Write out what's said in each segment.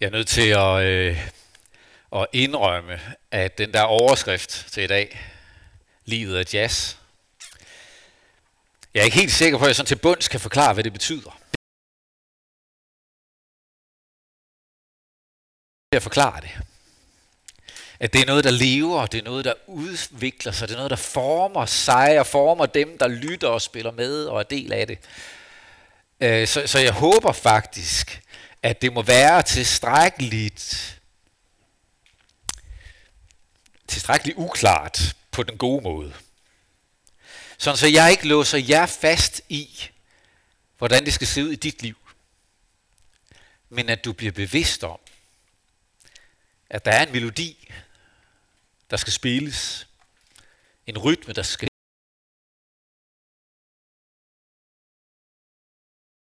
Jeg er nødt til at, øh, at indrømme, at den der overskrift til i dag, livet er jazz, jeg er ikke helt sikker på, at jeg sådan til bunds kan forklare, hvad det betyder. Jeg forklare det. At det er noget, der lever, det er noget, der udvikler sig, det er noget, der former sig og former dem, der lytter og spiller med og er del af det. Øh, så, så jeg håber faktisk, at det må være tilstrækkeligt, tilstrækkeligt uklart på den gode måde. Sådan så jeg ikke låser jer fast i, hvordan det skal se ud i dit liv. Men at du bliver bevidst om, at der er en melodi, der skal spilles. En rytme, der skal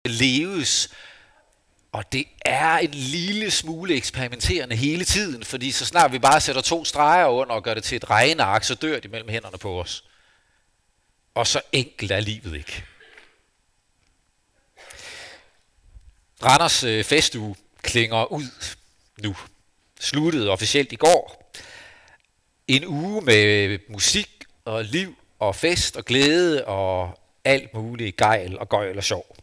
leves. Og det er en lille smule eksperimenterende hele tiden, fordi så snart vi bare sætter to streger under og gør det til et regneark, så dør de mellem hænderne på os. Og så enkelt er livet ikke. Randers øh, festuge klinger ud nu. Sluttede officielt i går. En uge med musik og liv og fest og glæde og alt muligt gejl og gøjl og sjov.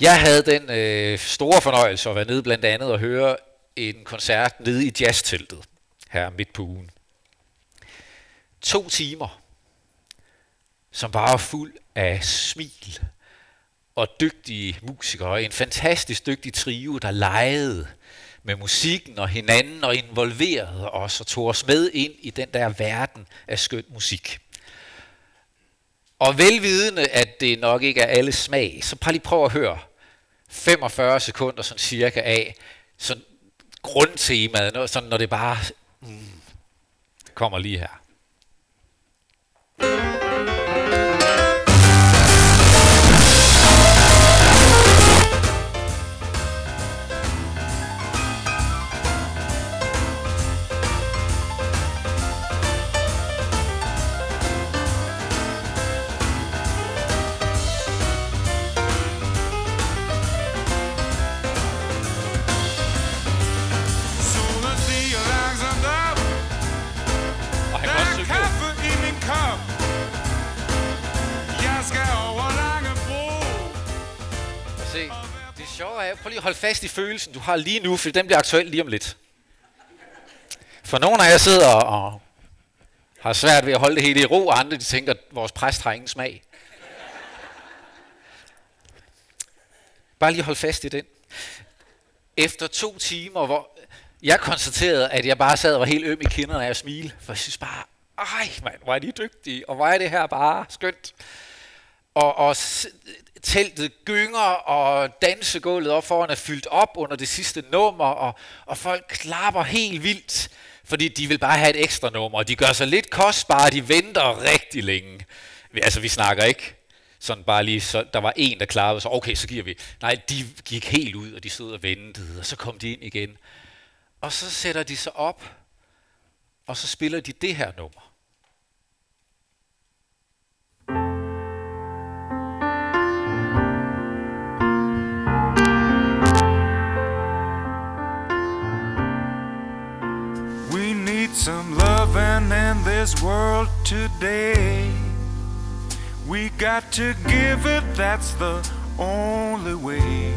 Jeg havde den øh, store fornøjelse at være nede blandt andet og høre en koncert nede i jazzteltet her midt på ugen. To timer, som bare var fuld af smil og dygtige musikere. En fantastisk dygtig trio, der legede med musikken og hinanden og involverede os og tog os med ind i den der verden af skøn musik. Og velvidende, at det nok ikke er alle smag, så bare lige prøv at høre 45 sekunder sådan cirka af sådan grundtemaet, sådan når det bare mm, kommer lige her. Hold holde fast i følelsen, du har lige nu, for den bliver aktuel lige om lidt. For nogle af jer sidder og har svært ved at holde det hele i ro, og andre de tænker, at vores præst har ingen smag. Bare lige hold fast i den. Efter to timer, hvor jeg konstaterede, at jeg bare sad og var helt øm i kinderne af at smile, for jeg synes bare, ej mand, hvor er de dygtige, og hvor er det her bare skønt. Og, og teltet gynger, og dansegulvet op foran er fyldt op under det sidste nummer, og, og folk klapper helt vildt, fordi de vil bare have et ekstra nummer, og de gør sig lidt kostbare, de venter rigtig længe. Altså, vi snakker ikke sådan bare lige, så der var en, der klappede, så okay, så giver vi. Nej, de gik helt ud, og de stod og ventede, og så kom de ind igen. Og så sætter de sig op, og så spiller de det her nummer. This world today. We got to give it, that's the only way.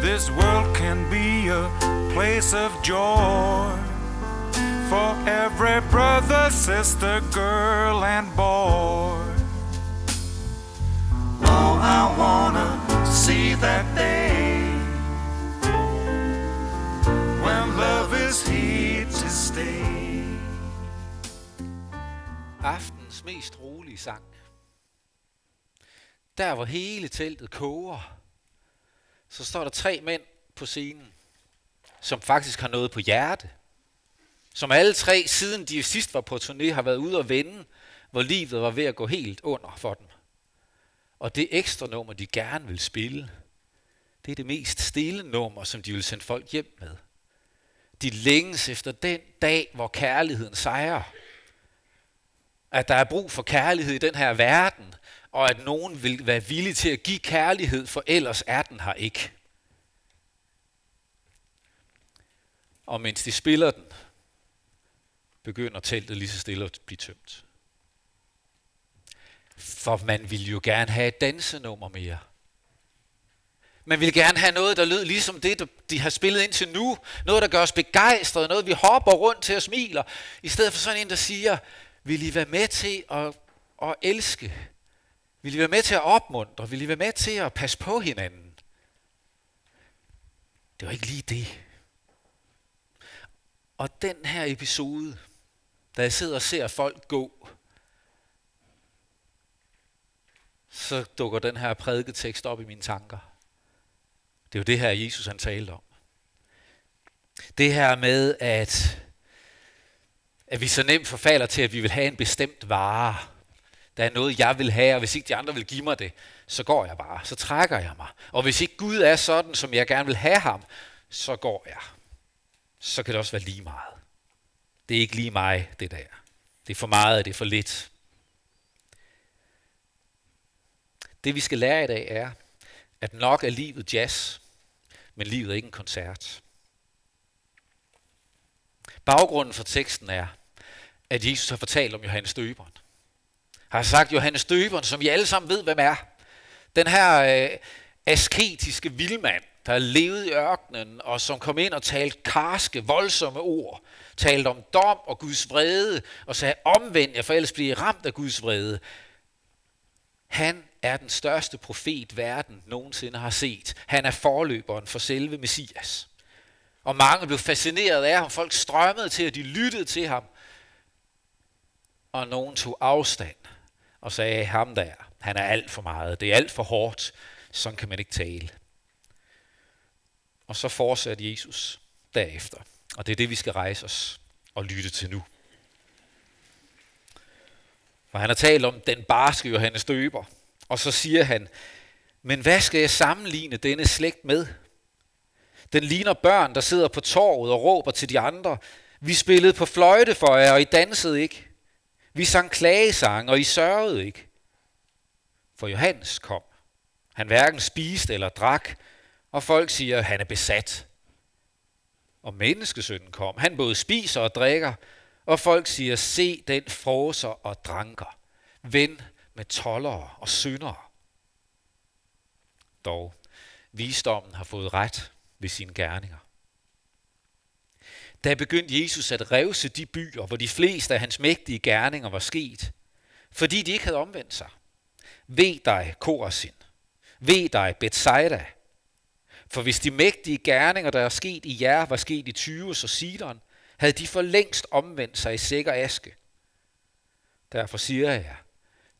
This world can be a place of joy for every brother, sister, girl, and boy. Mest rolige sang. Der hvor hele teltet koger, så står der tre mænd på scenen, som faktisk har noget på hjerte. Som alle tre, siden de sidst var på turné, har været ude og vende, hvor livet var ved at gå helt under for dem. Og det ekstra nummer, de gerne vil spille, det er det mest stille nummer, som de vil sende folk hjem med. De længes efter den dag, hvor kærligheden sejrer. At der er brug for kærlighed i den her verden, og at nogen vil være villig til at give kærlighed, for ellers er den her ikke. Og mens de spiller den, begynder teltet lige så stille at blive tømt. For man ville jo gerne have et dansenummer mere. Man ville gerne have noget, der lød ligesom det, de har spillet indtil nu. Noget, der gør os begejstrede. Noget, vi hopper rundt til og smiler. I stedet for sådan en, der siger, vil I være med til at, at elske? Vil I være med til at opmuntre? Vil I være med til at passe på hinanden? Det var ikke lige det. Og den her episode, da jeg sidder og ser folk gå, så dukker den her prædiketekst op i mine tanker. Det er jo det her, Jesus han talte om. Det her med, at, at vi så nemt forfalder til, at vi vil have en bestemt vare. Der er noget, jeg vil have, og hvis ikke de andre vil give mig det, så går jeg bare. Så trækker jeg mig. Og hvis ikke Gud er sådan, som jeg gerne vil have ham, så går jeg. Så kan det også være lige meget. Det er ikke lige mig, det der. Det er for meget, det er for lidt. Det vi skal lære i dag er, at nok er livet jazz, men livet er ikke en koncert. Baggrunden for teksten er, at Jesus har fortalt om Johannes Døberen. Har sagt Johannes Døberen, som vi alle sammen ved, hvem er. Den her øh, asketiske vildmand, der levede i ørkenen, og som kom ind og talte karske, voldsomme ord. Talte om dom og Guds vrede, og sagde, omvend jer, for ellers bliver I ramt af Guds vrede. Han er den største profet, verden nogensinde har set. Han er forløberen for selve Messias. Og mange blev fascineret af ham. Folk strømmede til, og de lyttede til ham. Og nogen tog afstand og sagde, ham der, han er alt for meget. Det er alt for hårdt. Sådan kan man ikke tale. Og så fortsatte Jesus derefter. Og det er det, vi skal rejse os og lytte til nu. For han har talt om den barske Johannes Døber, og så siger han, men hvad skal jeg sammenligne denne slægt med? Den ligner børn, der sidder på torvet og råber til de andre. Vi spillede på fløjte for jer, og I dansede ikke. Vi sang klagesang, og I sørgede ikke. For Johannes kom. Han hverken spiste eller drak, og folk siger, at han er besat. Og menneskesønnen kom. Han både spiser og drikker, og folk siger, se den froser og dranker. Ven med tollere og syndere. Dog, visdommen har fået ret ved sine gerninger. Da begyndte Jesus at revse de byer, hvor de fleste af hans mægtige gerninger var sket, fordi de ikke havde omvendt sig. Ved dig, Korasin. Ved dig, Bethsaida. For hvis de mægtige gerninger, der er sket i jer, var sket i Tyros og Sidon, havde de for længst omvendt sig i sikker aske. Derfor siger jeg,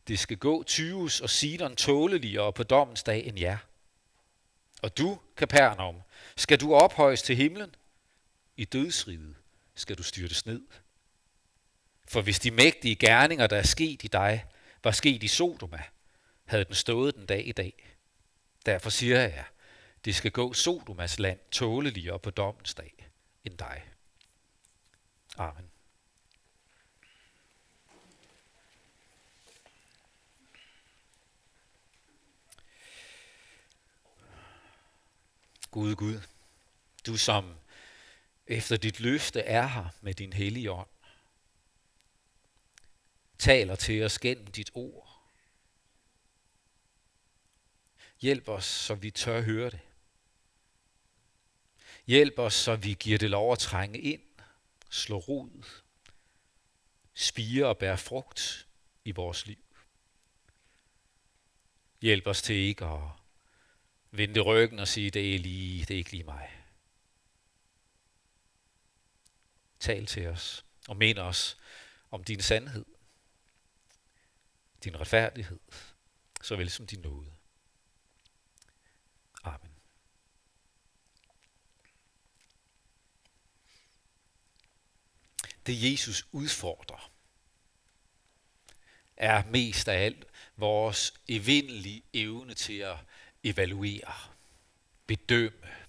det skal gå Tyros og Sidon tåleligere på dommens dag end jer. Og du, Kapernaum, skal du ophøjes til himlen? I dødsriget skal du styrtes ned. For hvis de mægtige gerninger, der er sket i dig, var sket i Sodoma, havde den stået den dag i dag. Derfor siger jeg, det skal gå Sodomas land tåleligere på dommens dag end dig. Amen. Gud, Gud, du som efter dit løfte er her med din hellige ånd, taler til os gennem dit ord. Hjælp os, så vi tør høre det. Hjælp os, så vi giver det lov at trænge ind, slå rod, spire og bære frugt i vores liv. Hjælp os til ikke at vende ryggen og sige, det er, lige, det er ikke lige mig. Tal til os og mind os om din sandhed, din retfærdighed, såvel som din nåde. Amen. Det Jesus udfordrer, er mest af alt vores evindelige evne til at evaluere, bedømme,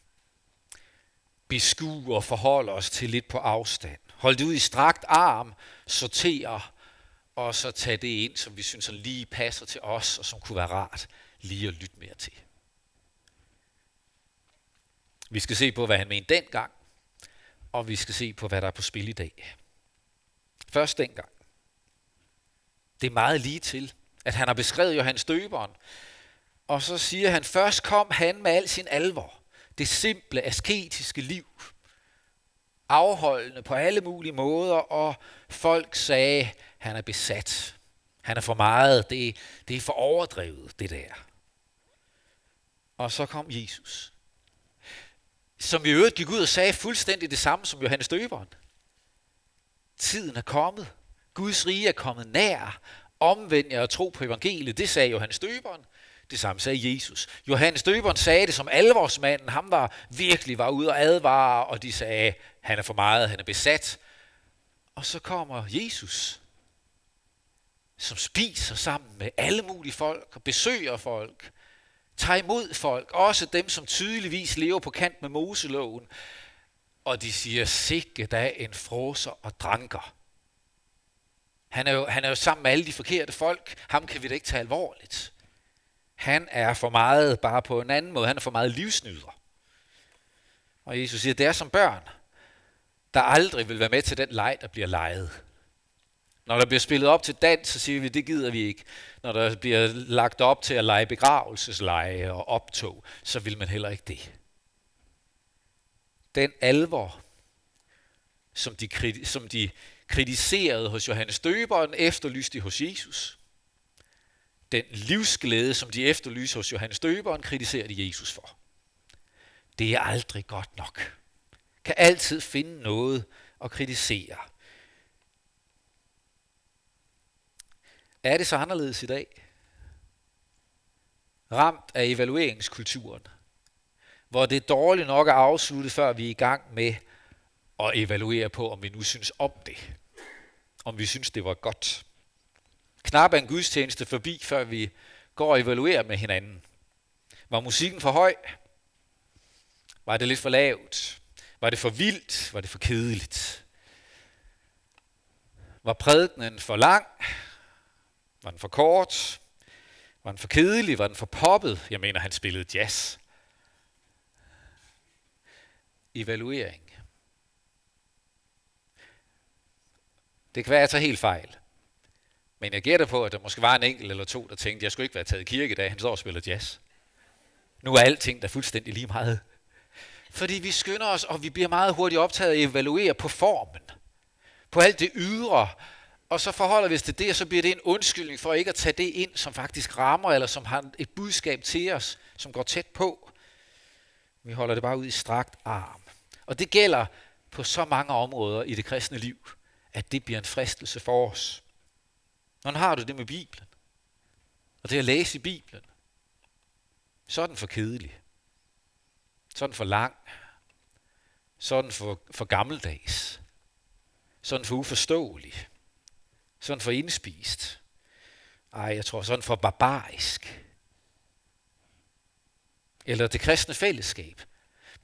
beskue og forholde os til lidt på afstand. Hold det ud i strakt arm, sortere og så tage det ind, som vi synes lige passer til os, og som kunne være rart lige at lytte mere til. Vi skal se på, hvad han mente dengang, og vi skal se på, hvad der er på spil i dag. Først dengang. Det er meget lige til, at han har beskrevet Johannes Døberen, og så siger han, først kom han med al sin alvor, det simple, asketiske liv, afholdende på alle mulige måder, og folk sagde, han er besat. Han er for meget, det, det er for overdrevet, det der. Og så kom Jesus, som i øvrigt gik ud og sagde fuldstændig det samme som Johannes Døberen. Tiden er kommet. Guds rige er kommet nær. Omvend jer og tro på evangeliet. Det sagde Johannes Døberen. Det samme sagde Jesus. Johannes Døberen sagde det som alvorsmanden. Ham var virkelig var ude og advare, og de sagde, han er for meget, han er besat. Og så kommer Jesus, som spiser sammen med alle mulige folk og besøger folk, tager imod folk, også dem, som tydeligvis lever på kant med Moseloven, og de siger, sikke da en froser og dranker. Han er, jo, han er jo sammen med alle de forkerte folk. Ham kan vi da ikke tage alvorligt. Han er for meget, bare på en anden måde, han er for meget livsnyder. Og Jesus siger, det er som børn, der aldrig vil være med til den leg, der bliver leget. Når der bliver spillet op til dans, så siger vi, det gider vi ikke. Når der bliver lagt op til at lege begravelsesleje og optog, så vil man heller ikke det. Den alvor, som de, som de kritiserede hos Johannes Døberen, efterlyste hos Jesus. Den livsglæde, som de efterlyser hos Johannes Døberen, kritiserer de Jesus for. Det er aldrig godt nok. Kan altid finde noget at kritisere. Er det så anderledes i dag? Ramt af evalueringskulturen, hvor det er dårligt nok at afslutte, før vi er i gang med at evaluere på, om vi nu synes om det. Om vi synes, det var godt. Knap en gudstjeneste forbi, før vi går og evaluerer med hinanden. Var musikken for høj? Var det lidt for lavt? Var det for vildt? Var det for kedeligt? Var prædikenen for lang? Var den for kort? Var den for kedelig? Var den for poppet? Jeg mener, han spillede jazz. Evaluering. Det kan være, at jeg tager helt fejl. Men jeg gætter på, at der måske var en enkelt eller to, der tænkte, jeg skulle ikke være taget i kirke i dag, han står og spiller jazz. Nu er alting der fuldstændig lige meget. Fordi vi skynder os, og vi bliver meget hurtigt optaget af at evaluere på formen. På alt det ydre, og så forholder vi os til det, og så bliver det en undskyldning for ikke at tage det ind, som faktisk rammer, eller som har et budskab til os, som går tæt på. Vi holder det bare ud i strakt arm. Og det gælder på så mange områder i det kristne liv, at det bliver en fristelse for os. Hvordan har du det med Bibelen? Og det at læse i Bibelen. Så er den for kedelig. Så er den for lang. Så er den for, for gammeldags. Så er den for uforståelig sådan for indspist. Ej, jeg tror sådan for barbarisk. Eller det kristne fællesskab.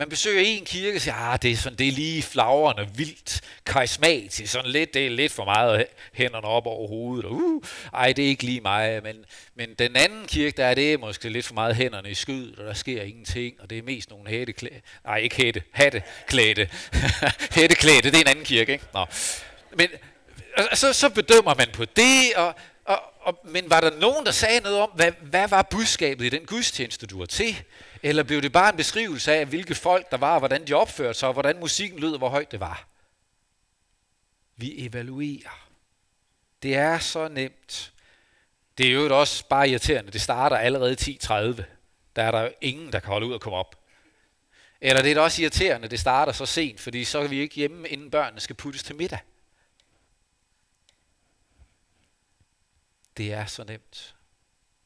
Man besøger en kirke og siger, ah, det er, sådan, det er lige flagrende, vildt, karismatisk, sådan lidt, det er lidt for meget hænderne op over hovedet, og uh, ej, det er ikke lige mig, men, men den anden kirke, der er det måske lidt for meget hænderne i skyd, og der sker ingenting, og det er mest nogle hætteklæde, nej, ikke hætte, hatteklæde, hætteklæde, det er en anden kirke, ikke? Nå. Men så, så bedømmer man på det, og, og, og, men var der nogen, der sagde noget om, hvad, hvad var budskabet i den gudstjeneste, du var til? Eller blev det bare en beskrivelse af, hvilke folk der var, og hvordan de opførte sig, og hvordan musikken lød, og hvor højt det var? Vi evaluerer. Det er så nemt. Det er jo også bare irriterende. Det starter allerede 10.30. Der er der ingen, der kan holde ud og komme op. Eller det er da også irriterende, det starter så sent, fordi så er vi ikke hjemme, inden børnene skal puttes til middag. Det er så nemt.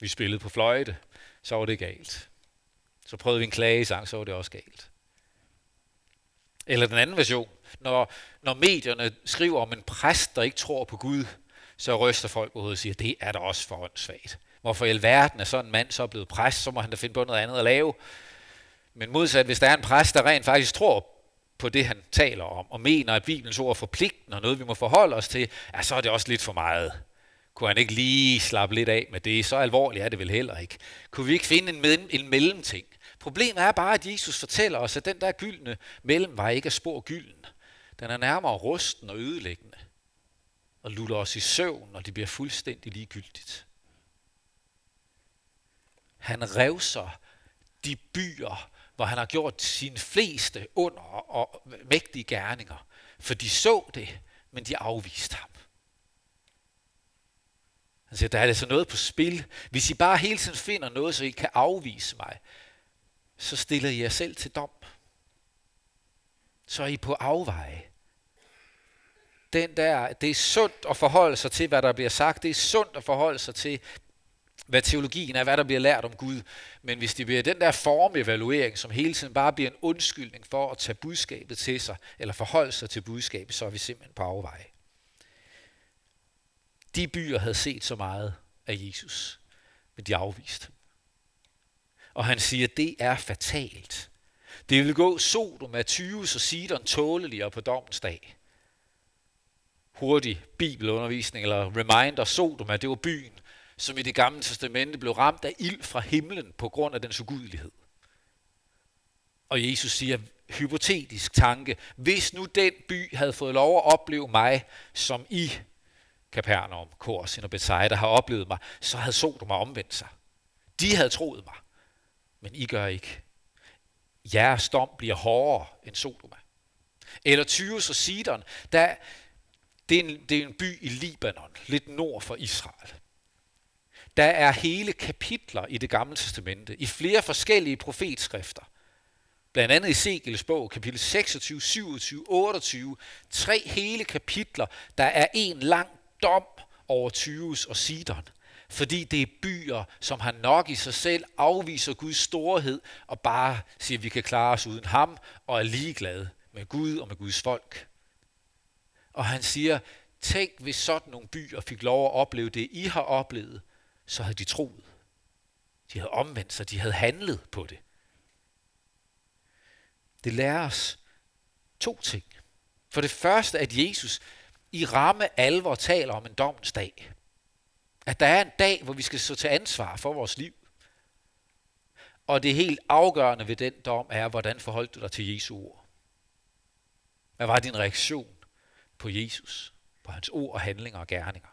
Vi spillede på fløjte, så var det galt. Så prøvede vi en klagesang, så var det også galt. Eller den anden version. Når, når medierne skriver om en præst, der ikke tror på Gud, så ryster folk på hovedet og siger, det er da også for åndssvagt. Hvorfor i alverden er sådan en mand så blevet præst, så må han da finde på noget andet at lave. Men modsat, hvis der er en præst, der rent faktisk tror på det, han taler om, og mener, at Bibelens ord er forpligtende og noget, vi må forholde os til, ja, så er det også lidt for meget. Kunne han ikke lige slappe lidt af med det? Så alvorligt er det vel heller ikke. Kunne vi ikke finde en, mellem, en mellemting? Problemet er bare, at Jesus fortæller os, at den der gyldne mellemvej ikke er spor gylden. Den er nærmere rusten og ødelæggende, og luller os i søvn, når det bliver fuldstændig ligegyldigt. Han revser de byer, hvor han har gjort sine fleste under og mægtige gerninger, for de så det, men de afviste ham. Han siger, der er altså noget på spil. Hvis I bare hele tiden finder noget, så I kan afvise mig, så stiller I jer selv til dom. Så er I på afveje. Den der, det er sundt at forholde sig til, hvad der bliver sagt. Det er sundt at forholde sig til, hvad teologien er, hvad der bliver lært om Gud. Men hvis det bliver den der formevaluering, som hele tiden bare bliver en undskyldning for at tage budskabet til sig, eller forholde sig til budskabet, så er vi simpelthen på afveje. De byer havde set så meget af Jesus, men de afviste. Og han siger, det er fatalt. Det vil gå Sodom, Tyus og Sidon tåleligere på dommens dag. Hurtig bibelundervisning eller reminder, Sodom, det var byen, som i det gamle testamente blev ramt af ild fra himlen på grund af dens ugudelighed. Og Jesus siger, hypotetisk tanke, hvis nu den by havde fået lov at opleve mig, som I, Kapernaum, Korsin og Bethsaida, har oplevet mig, så havde Sodom omvendt sig. De havde troet mig, men I gør ikke. Jeres dom bliver hårdere end Sodoma. Eller Tyrus og Sidon, der, det, er en, det er en by i Libanon, lidt nord for Israel. Der er hele kapitler i det gamle testamente, i flere forskellige profetskrifter. Blandt andet i Segels bog, kapitel 26, 27, 28. Tre hele kapitler, der er en lang dom over Tyrus og Sidon. Fordi det er byer, som har nok i sig selv, afviser Guds storhed og bare siger, at vi kan klare os uden ham, og er ligeglade med Gud og med Guds folk. Og han siger, tænk hvis sådan nogle byer fik lov at opleve det, I har oplevet, så havde de troet. De havde omvendt sig, de havde handlet på det. Det lærer os to ting. For det første, at Jesus i ramme alvor taler om en dommens dag. At der er en dag, hvor vi skal stå til ansvar for vores liv. Og det helt afgørende ved den dom er, hvordan forholdt du dig til Jesu ord? Hvad var din reaktion på Jesus, på hans ord og handlinger og gerninger?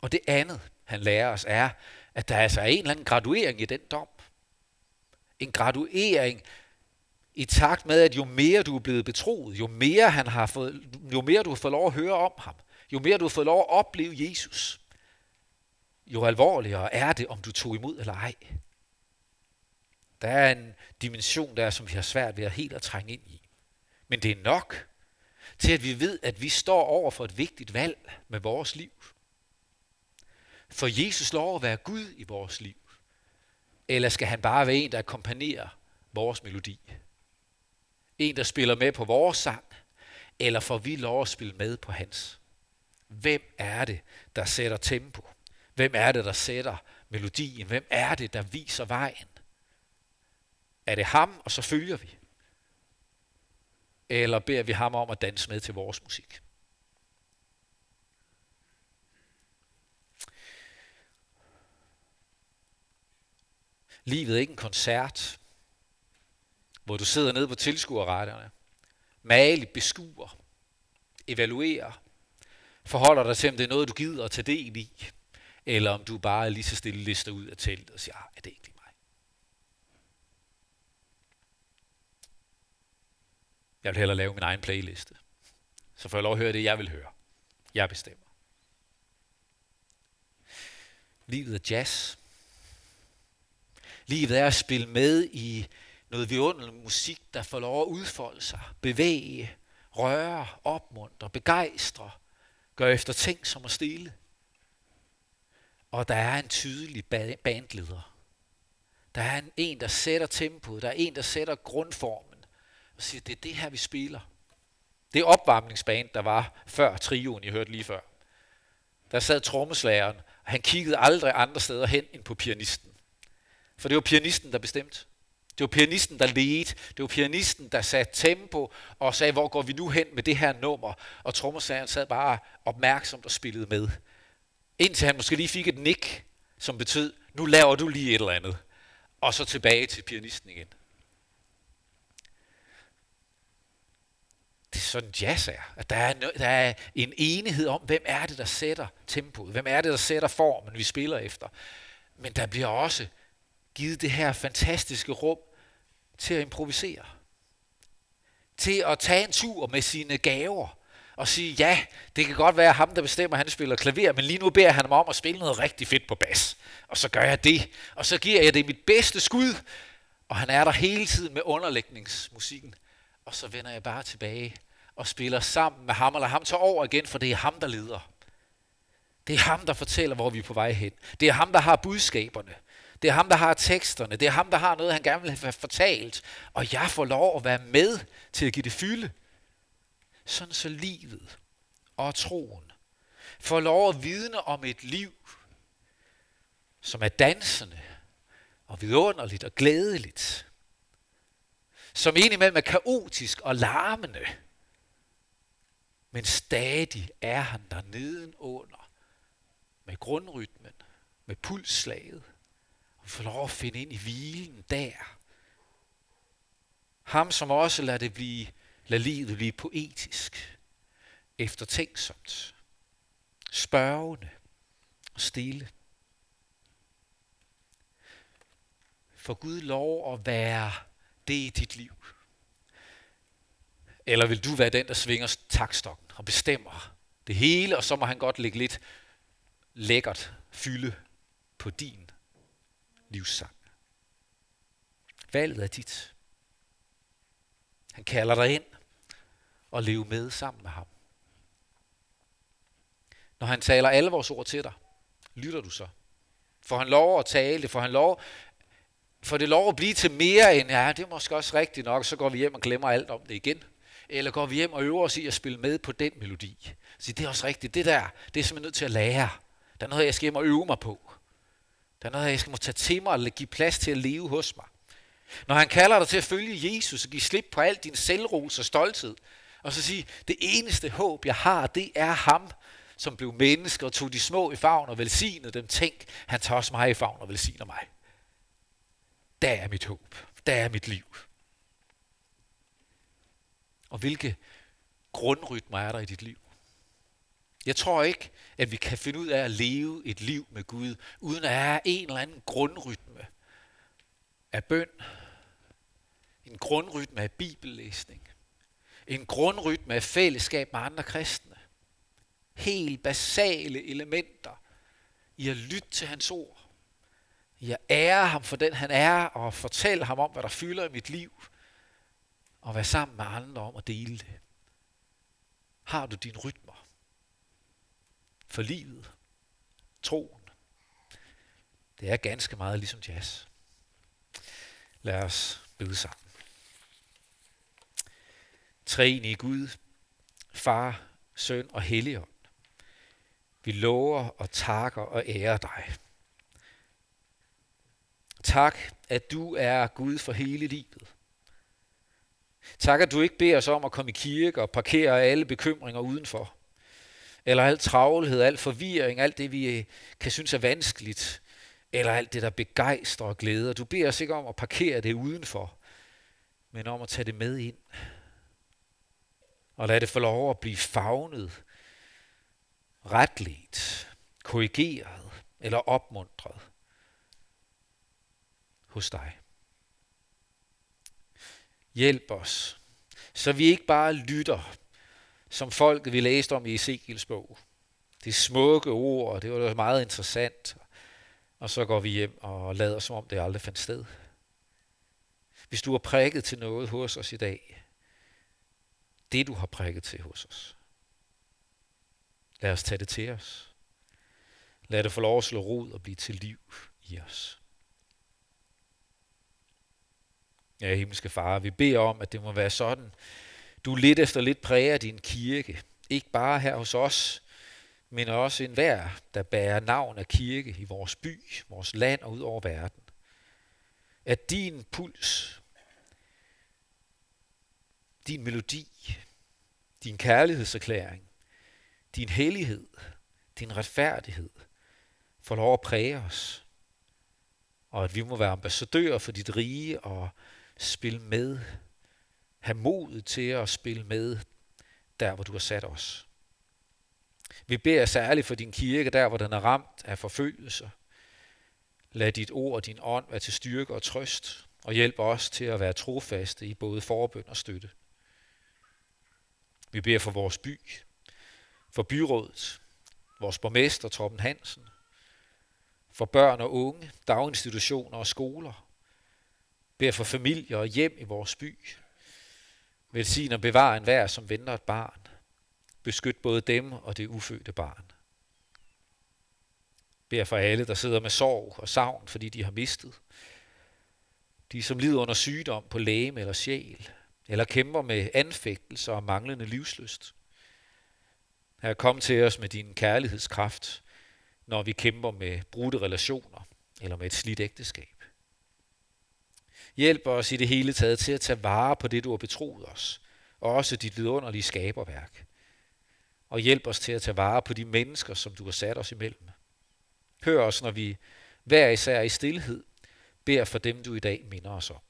Og det andet, han lærer os, er, at der altså er en eller anden graduering i den dom. En graduering i takt med, at jo mere du er blevet betroet, jo mere, han har fået, jo mere du har fået lov at høre om ham, jo mere du har fået lov at opleve Jesus, jo alvorligere er det, om du tog imod eller ej. Der er en dimension der, som vi har svært ved at helt at trænge ind i. Men det er nok til, at vi ved, at vi står over for et vigtigt valg med vores liv. For Jesus lov at være Gud i vores liv? Eller skal han bare være en, der akkompagnerer vores melodi? En, der spiller med på vores sang? Eller får vi lov at spille med på hans? Hvem er det, der sætter tempo? Hvem er det, der sætter melodien? Hvem er det, der viser vejen? Er det ham, og så følger vi? Eller beder vi ham om at danse med til vores musik? Livet er ikke en koncert, hvor du sidder nede på tilskuerretterne, maligt beskuer, evaluerer, forholder dig til, om det er noget, du gider at tage del i, eller om du bare lige så stille lister ud af teltet og siger, ah, er det egentlig mig? Jeg vil hellere lave min egen playliste. Så får jeg lov at høre det, jeg vil høre. Jeg bestemmer. Livet er jazz. Livet er at spille med i noget vidunderlig musik, der får lov at udfolde sig, bevæge, røre, opmuntre, begejstre, Gør efter ting som at stille. Og der er en tydelig bandleder. Der er en, en, der sætter tempoet, der er en, der sætter grundformen, og siger, det er det her, vi spiller. Det opvarmningsband, der var før trioen, I hørte lige før. Der sad trommeslageren, og han kiggede aldrig andre steder hen end på pianisten. For det var pianisten, der bestemte. Det var pianisten, der ledte. Det var pianisten, der satte tempo og sagde, hvor går vi nu hen med det her nummer? Og trommeslageren sad bare opmærksomt og spillede med. Indtil han måske lige fik et nik, som betød, nu laver du lige et eller andet. Og så tilbage til pianisten igen. det er sådan jazz er. At der er, no- der er en enighed om, hvem er det, der sætter tempoet. Hvem er det, der sætter formen, vi spiller efter. Men der bliver også givet det her fantastiske rum til at improvisere. Til at tage en tur med sine gaver og sige, ja, det kan godt være ham, der bestemmer, at han spiller klaver, men lige nu beder han mig om at spille noget rigtig fedt på bas. Og så gør jeg det. Og så giver jeg det mit bedste skud. Og han er der hele tiden med underlægningsmusikken. Og så vender jeg bare tilbage og spiller sammen med ham, eller ham tager over igen, for det er ham, der leder. Det er ham, der fortæller, hvor vi er på vej hen. Det er ham, der har budskaberne. Det er ham, der har teksterne. Det er ham, der har noget, han gerne vil have fortalt. Og jeg får lov at være med til at give det fylde. Sådan så livet og troen får lov at vidne om et liv, som er dansende og vidunderligt og glædeligt. Som indimellem er kaotisk og larmende. Men stadig er han der nedenunder med grundrytmen, med pulsslaget. Vi får lov at finde ind i hvilen der. Ham, som også lader det blive, lader livet blive poetisk, eftertænksomt, spørgende og stille. For Gud lov at være det i dit liv. Eller vil du være den, der svinger takstokken og bestemmer det hele, og så må han godt lægge lidt lækkert fylde på din livssang. Valget er dit. Han kalder dig ind og leve med sammen med ham. Når han taler alle vores ord til dig, lytter du så? For han lov at tale? for han lov for det lov at blive til mere end, ja, det er måske også rigtigt nok, så går vi hjem og glemmer alt om det igen. Eller går vi hjem og øver os i at spille med på den melodi. Så det er også rigtigt. Det der, det er simpelthen nødt til at lære. Der er noget, jeg skal hjem og øve mig på. Der er noget, jeg skal må tage til mig og give plads til at leve hos mig. Når han kalder dig til at følge Jesus og give slip på al din selvros og stolthed, og så sige, det eneste håb, jeg har, det er ham, som blev menneske og tog de små i favn og velsignede dem. Tænk, han tager også mig i favn og velsigner mig. Der er mit håb. Der er mit liv. Og hvilke grundrytmer er der i dit liv? Jeg tror ikke, at vi kan finde ud af at leve et liv med Gud, uden at have en eller anden grundrytme af bøn, en grundrytme af bibellæsning, en grundrytme af fællesskab med andre kristne. Helt basale elementer i at lytte til hans ord. I at ære ham for den han er, og fortælle ham om, hvad der fylder i mit liv, og være sammen med andre om at dele det. Har du din rytme? For livet, troen? Det er ganske meget ligesom jazz. Lad os bede sammen. Træen i Gud, Far, Søn og Helligånd. Vi lover og takker og ærer dig. Tak, at du er Gud for hele livet. Tak, at du ikke beder os om at komme i kirke og parkere alle bekymringer udenfor. Eller al travlhed, al forvirring, alt det, vi øh, kan synes er vanskeligt. Eller alt det, der begejstrer og glæder. Du beder os ikke om at parkere det udenfor, men om at tage det med ind. Og lad det få lov at blive fagnet, retligt, korrigeret eller opmuntret hos dig. Hjælp os, så vi ikke bare lytter, som folket vi læste om i Ezekiels bog. Det er smukke ord, og det var meget interessant. Og så går vi hjem og lader som om det aldrig fandt sted. Hvis du har prikket til noget hos os i dag, det du har prikket til hos os, lad os tage det til os. Lad det få lov at slå rod og blive til liv i os. Ja, himmelske far, vi beder om, at det må være sådan. Du lidt efter lidt præger din kirke. Ikke bare her hos os, men også enhver, der bærer navn af kirke i vores by, vores land og ud over verden. At din puls, din melodi, din kærlighedserklæring, din hellighed, din retfærdighed får lov at præge os. Og at vi må være ambassadører for dit rige og spille med have modet til at spille med der hvor du har sat os. Vi beder særligt for din kirke, der hvor den er ramt af forfølgelse. Lad dit ord og din ånd være til styrke og trøst, og hjælp os til at være trofaste i både forbøn og støtte. Vi beder for vores by, for byrådet, vores borgmester Torben Hansen, for børn og unge, daginstitutioner og skoler. Beder for familier og hjem i vores by. Velsign og en enhver, som venter et barn. Beskyt både dem og det ufødte barn. Bær for alle, der sidder med sorg og savn, fordi de har mistet. De, som lider under sygdom på læge eller sjæl, eller kæmper med anfægtelser og manglende livsløst. Her kom til os med din kærlighedskraft, når vi kæmper med brudte relationer eller med et slidt ægteskab. Hjælp os i det hele taget til at tage vare på det, du har betroet os, og også dit vidunderlige skaberværk. Og hjælp os til at tage vare på de mennesker, som du har sat os imellem. Hør os, når vi hver især i stillhed beder for dem, du i dag minder os om.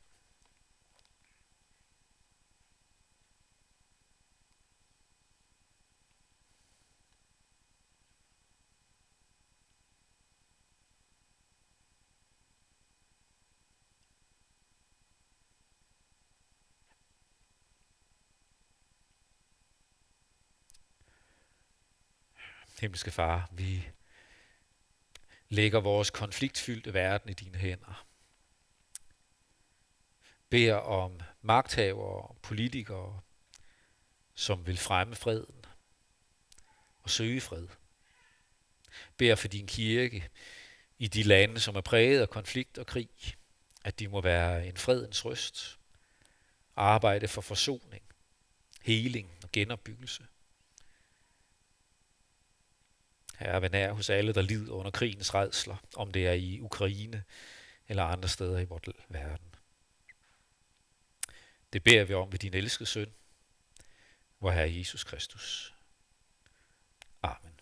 Himmelske Far, vi lægger vores konfliktfyldte verden i dine hænder. Beder om magthavere og politikere, som vil fremme freden og søge fred. Beder for din kirke i de lande, som er præget af konflikt og krig, at de må være en fredens røst, arbejde for forsoning, heling og genopbyggelse. Herre, vær nær hos alle, der lider under krigens redsler, om det er i Ukraine eller andre steder i vores verden. Det beder vi om ved din elskede søn, vor Herre Jesus Kristus. Amen.